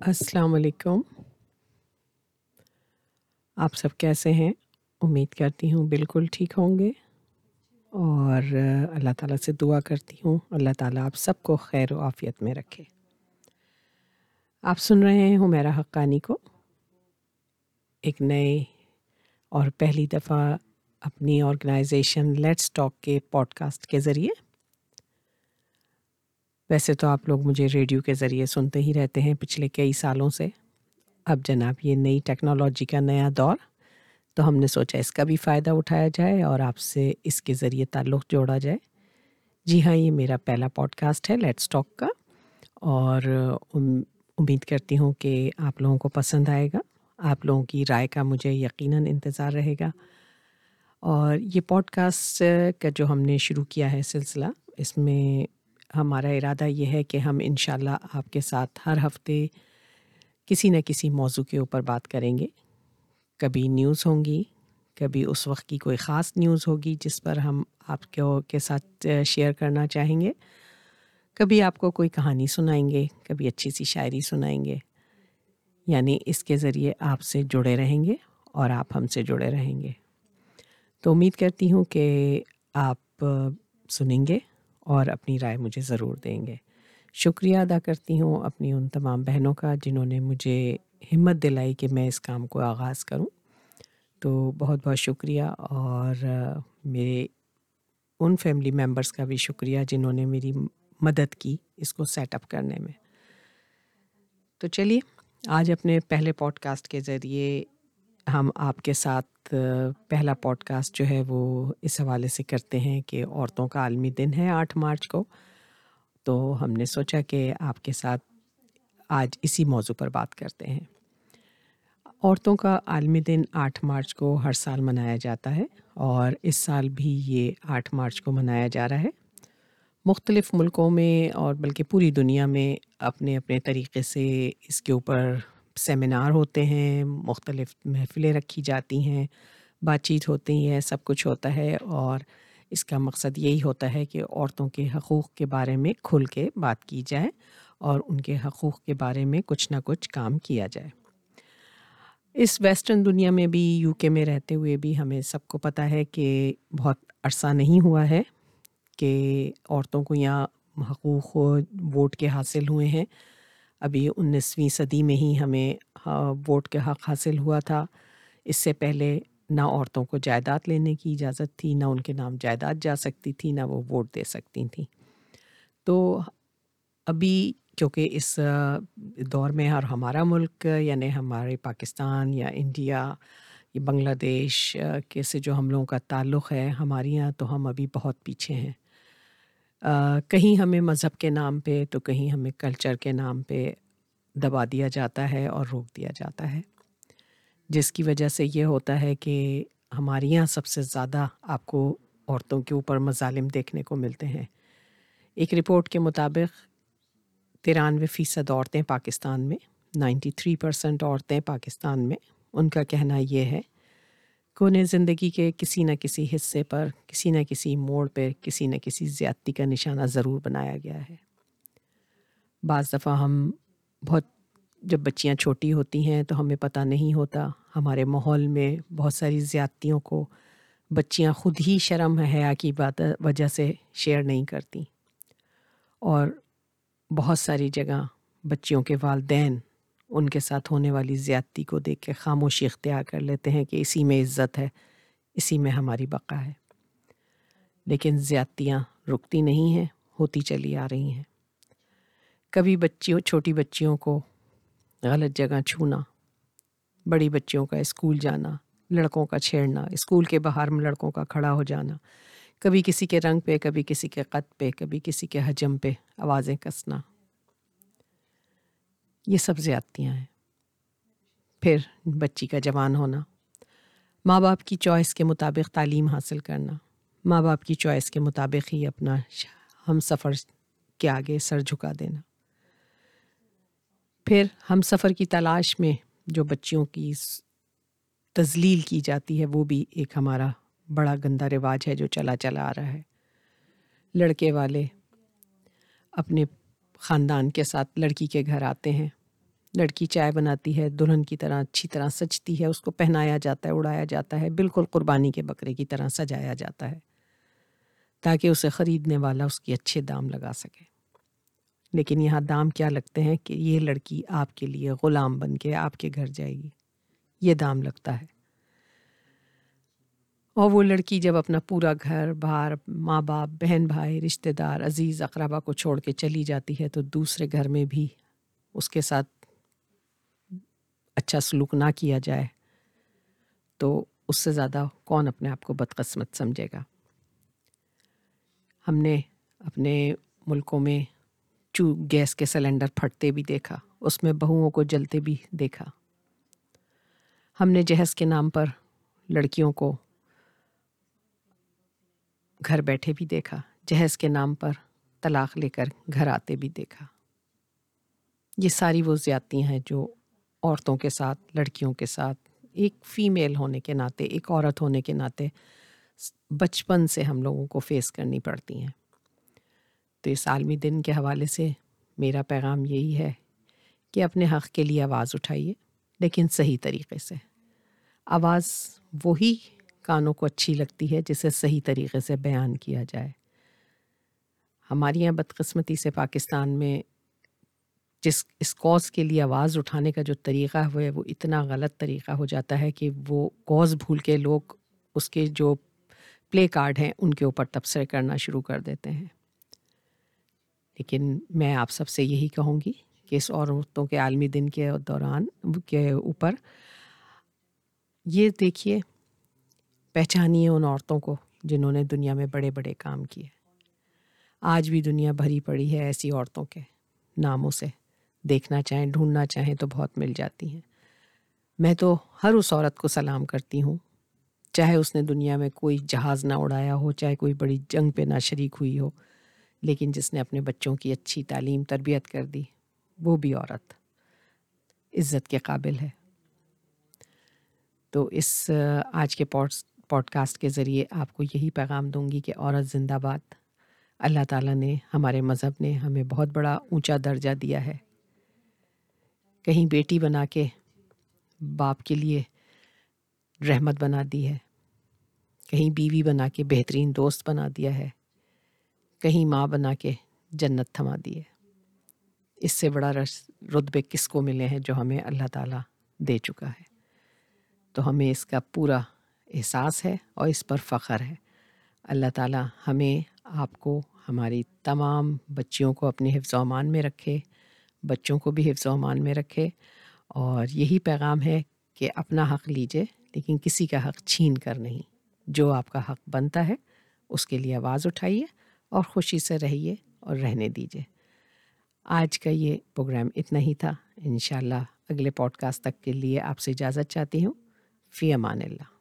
السلام علیکم۔ آپ سب کیسے ہیں؟ امید کرتی ہوں بالکل ٹھیک ہوں گے۔ اور اللہ تعالیٰ سے دعا کرتی ہوں۔ اللہ تعالیٰ آپ سب کو خیر و عافیت میں رکھے۔ آپ سن رہے ہیں حمیرا حقانی کو۔ ایک نئے اور پہلی دفعہ اپنی آرگنائزیشن لیٹس ٹاک کے پوڈ کاسٹ کے ذریعے ویسے تو آپ لوگ مجھے ریڈیو کے ذریعے سنتے ہی رہتے ہیں پچھلے کئی سالوں سے۔ اب جناب یہ نئی ٹیکنالوجی کا نیا دور، تو ہم نے سوچا اس کا بھی فائدہ اٹھایا جائے اور آپ سے اس کے ذریعے تعلق جوڑا جائے۔ جی ہاں یہ میرا پہلا پوڈ کاسٹ ہے لیٹ اسٹاک کا، اور امید کرتی ہوں کہ آپ لوگوں کو پسند آئے گا۔ آپ لوگوں کی رائے کا مجھے یقیناً انتظار رہے گا۔ اور یہ پوڈ کاسٹ کا جو ہم نے شروع کیا ہے سلسلہ، اس میں ہمارا ارادہ یہ ہے کہ ہم ان شاء اللہ آپ کے ساتھ ہر ہفتے کسی نہ کسی موضوع کے اوپر بات کریں گے۔ کبھی نیوز ہوں گی، کبھی اس وقت کی کوئی خاص نیوز ہوگی جس پر ہم آپ کے ساتھ شیئر کرنا چاہیں گے۔ کبھی آپ کو کوئی کہانی سنائیں گے، کبھی اچھی سی شاعری سنائیں گے۔ یعنی اس کے ذریعے آپ سے جڑے رہیں گے اور آپ ہم سے جڑے رہیں گے۔ تو امید کرتی ہوں کہ آپ سنیں گے۔ اور اپنی رائے مجھے ضرور دیں گے۔ شکریہ ادا کرتی ہوں اپنی ان تمام بہنوں کا جنہوں نے مجھے ہمت دلائی کہ میں اس کام کو آغاز کروں۔ تو بہت بہت شکریہ اور میرے ان فیملی ممبرس کا بھی شکریہ جنہوں نے میری مدد کی اس کو سیٹ اپ کرنے میں۔ تو چلیے، آج اپنے پہلے پوڈ کاسٹ کے ذریعے ہم آپ کے ساتھ پہلا پوڈ کاسٹ جو ہے وہ اس حوالے سے کرتے ہیں کہ عورتوں کا عالمی دن ہے آٹھ مارچ کو۔ تو ہم نے سوچا کہ آپ کے ساتھ آج اسی موضوع پر بات کرتے ہیں۔ عورتوں کا عالمی دن آٹھ مارچ کو ہر سال منایا جاتا ہے اور اس سال بھی یہ آٹھ مارچ کو منایا جا رہا ہے۔ مختلف ملکوں میں اور بلکہ پوری دنیا میں اپنے اپنے طریقے سے اس کے اوپر سیمینار ہوتے ہیں، مختلف محفلیں رکھی جاتی ہیں، بات چیت ہوتی ہے، سب کچھ ہوتا ہے اور اس کا مقصد یہی ہوتا ہے کہ عورتوں کے حقوق کے بارے میں کھل کے بات کی جائے اور ان کے حقوق کے بارے میں کچھ نہ کچھ کام کیا جائے۔ اس ویسٹرن دنیا میں بھی، یو کے میں رہتے ہوئے بھی ہمیں سب کو پتہ ہے کہ بہت عرصہ نہیں ہوا ہے کہ عورتوں کو یہاں حقوق ووٹ کے حاصل ہوئے ہیں۔ ابھی انیسویں صدی میں ہی ہمیں ووٹ کے حق حاصل ہوا تھا۔ اس سے پہلے نہ عورتوں کو جائیداد لینے کی اجازت تھی، نہ ان کے نام جائیداد جا سکتی تھی، نہ وہ ووٹ دے سکتی تھیں۔ تو ابھی کیونکہ اس دور میں اور ہمارا ملک یعنی ہمارے پاکستان یا انڈیا، یا بنگلہ دیش کے سے جو ہم لوگوں کا تعلق ہے ہمارے یہاں، تو ہم ابھی بہت پیچھے ہیں۔ کہیں ہمیں مذہب کے نام پہ، تو کہیں ہمیں کلچر کے نام پہ دبا دیا جاتا ہے اور روک دیا جاتا ہے۔ جس کی وجہ سے یہ ہوتا ہے کہ ہمارے یہاں سب سے زیادہ آپ کو عورتوں کے اوپر مظالم دیکھنے کو ملتے ہیں۔ ایک رپورٹ کے مطابق ترانوے فیصد عورتیں پاکستان میں، نائنٹی تھری پرسینٹ عورتیں پاکستان میں۔ ان کا کہنا یہ ہے کہ انہیں زندگی کے کسی نہ کسی حصے پر، کسی نہ کسی موڑ پہ، کسی نہ کسی زیادتی کا نشانہ ضرور بنایا گیا ہے۔ بعض دفعہ ہم بہت، جب بچیاں چھوٹی ہوتی ہیں تو ہمیں پتہ نہیں ہوتا، ہمارے ماحول میں بہت ساری زیادتیوں کو بچیاں خود ہی شرم حیا کی بات، وجہ سے شیئر نہیں کرتی۔ اور بہت ساری جگہ بچیوں کے والدین ان کے ساتھ ہونے والی زیادتی کو دیکھ کے خاموشی اختیار کر لیتے ہیں کہ اسی میں عزت ہے، اسی میں ہماری بقا ہے۔ لیکن زیادتیاں رکتی نہیں ہیں، ہوتی چلی آ رہی ہیں۔ کبھی بچیوں، چھوٹی بچیوں کو غلط جگہ چھونا، بڑی بچیوں کا اسکول جانا، لڑکوں کا چھیڑنا، اسکول کے باہر میں لڑکوں کا کھڑا ہو جانا، کبھی کسی کے رنگ پہ، کبھی کسی کے قد پہ، کبھی کسی کے حجم پہ آوازیں کسنا۔ یہ سب زیادتیاں ہیں۔ پھر بچی کا جوان ہونا، ماں باپ کی چوائس کے مطابق تعلیم حاصل کرنا، ماں باپ کی چوائس کے مطابق ہی اپنا ہم سفر کے آگے سر جھکا دینا۔ پھر ہم سفر کی تلاش میں جو بچیوں کی تزلیل کی جاتی ہے، وہ بھی ایک ہمارا بڑا گندا رواج ہے جو چلا چلا آ رہا ہے۔ لڑکے والے اپنے خاندان کے ساتھ لڑکی کے گھر آتے ہیں۔ لڑکی چائے بناتی ہے، دلہن کی طرح، اچھی طرح سجتی ہے، اس کو پہنایا جاتا ہے، اڑایا جاتا ہے، بالکل قربانی کے بکرے کی طرح سجایا جاتا ہے، تاکہ اسے خریدنے والا اس کی اچھے دام لگا سکے۔ لیکن یہاں دام کیا لگتے ہیں کہ یہ لڑکی آپ کے لیے غلام بن کے آپ کے گھر جائے گی، یہ دام لگتا ہے۔ اور وہ لڑکی جب اپنا پورا گھر بار ماں باپ، بہن بھائی، رشتہ دار، عزیز، اقربا کو چھوڑ کے چلی جاتی ہے تو دوسرے گھر میں بھی اس کے ساتھ اچھا سلوک نہ کیا جائے، تو اس سے زیادہ کون اپنے آپ کو بدقسمت سمجھے گا؟ ہم نے اپنے ملکوں میں چو گیس کے سلنڈر پھٹتے بھی دیکھا، اس میں بہوؤں کو جلتے بھی دیکھا۔ ہم نے جہیز کے نام پر لڑکیوں کو گھر بیٹھے بھی دیکھا جہیز کے نام پر طلاق لے کر گھر آتے بھی دیکھا۔ یہ ساری وہ زیادتیاں ہیں جو عورتوں کے ساتھ، لڑکیوں کے ساتھ، ایک فیمیل ہونے کے ناطے، ایک عورت ہونے کے ناطے بچپن سے ہم لوگوں کو فیس کرنی پڑتی ہیں۔ تو اس عالمی دن کے حوالے سے میرا پیغام یہی ہے کہ اپنے حق کے لیے آواز اٹھائیے، لیکن صحیح طریقے سے۔ آواز وہی کانوں کو اچھی لگتی ہے جسے صحیح طریقے سے بیان کیا جائے۔ ہماری یہاں بدقسمتی سے پاکستان میں جس اس کوز کے لیے آواز اٹھانے کا جو طریقہ ہے، وہ اتنا غلط طریقہ ہو جاتا ہے کہ وہ کوز بھول کے لوگ اس کے جو پلے کارڈ ہیں، ان کے اوپر تبصرے کرنا شروع کر دیتے ہیں۔ لیکن میں آپ سب سے یہی کہوں گی کہ اس عورتوں کے عالمی دن کے دوران، کے اوپر یہ دیکھیے، پہچانیے ان عورتوں کو جنہوں نے دنیا میں بڑے بڑے کام کیے۔ آج بھی دنیا بھری پڑی ہے ایسی عورتوں کے ناموں سے۔ دیکھنا چاہیں، ڈھونڈنا چاہیں تو بہت مل جاتی ہیں۔ میں تو ہر اس عورت کو سلام کرتی ہوں، چاہے اس نے دنیا میں کوئی جہاز نہ اڑایا ہو، چاہے کوئی بڑی جنگ پہ نہ شریک ہوئی ہو، لیکن جس نے اپنے بچوں کی اچھی تعلیم، تربیت کر دی، وہ بھی عورت عزت کے قابل ہے۔ تو اس آج کے پوڈ کاسٹ کے ذریعے آپ کو یہی پیغام دوں گی کہ عورت زندہ باد، اللہ تعالیٰ نے ہمارے مذہب نے ہمیں بہت بڑا اونچا درجہ دیا ہے۔ کہیں بیٹی بنا کے باپ کے لیے رحمت بنا دی ہے، کہیں بیوی بنا کے بہترین دوست بنا دیا ہے، کہیں ماں بنا کے جنت تھما دی ہے۔ اس سے بڑا رس، رتبے کس کو ملے ہیں جو ہمیں اللہ تعالیٰ دے چکا ہے؟ تو ہمیں اس کا پورا احساس ہے اور اس پر فخر ہے۔ اللہ تعالیٰ ہمیں آپ کو، ہماری تمام بچیوں کو اپنے حفظ و امان میں رکھے۔ بچوں کو بھی حفظ و امان میں رکھے اور یہی پیغام ہے کہ اپنا حق لیجیے لیکن کسی کا حق چھین کر نہیں۔ جو آپ کا حق بنتا ہے، اس کے لیے آواز اٹھائیے اور خوشی سے رہیے اور رہنے دیجیے آج کا یہ پروگرام اتنا ہی تھا۔ انشاءاللہ اگلے پوڈ کاسٹ تک کے لیے آپ سے اجازت چاہتی ہوں۔ فی امان اللہ۔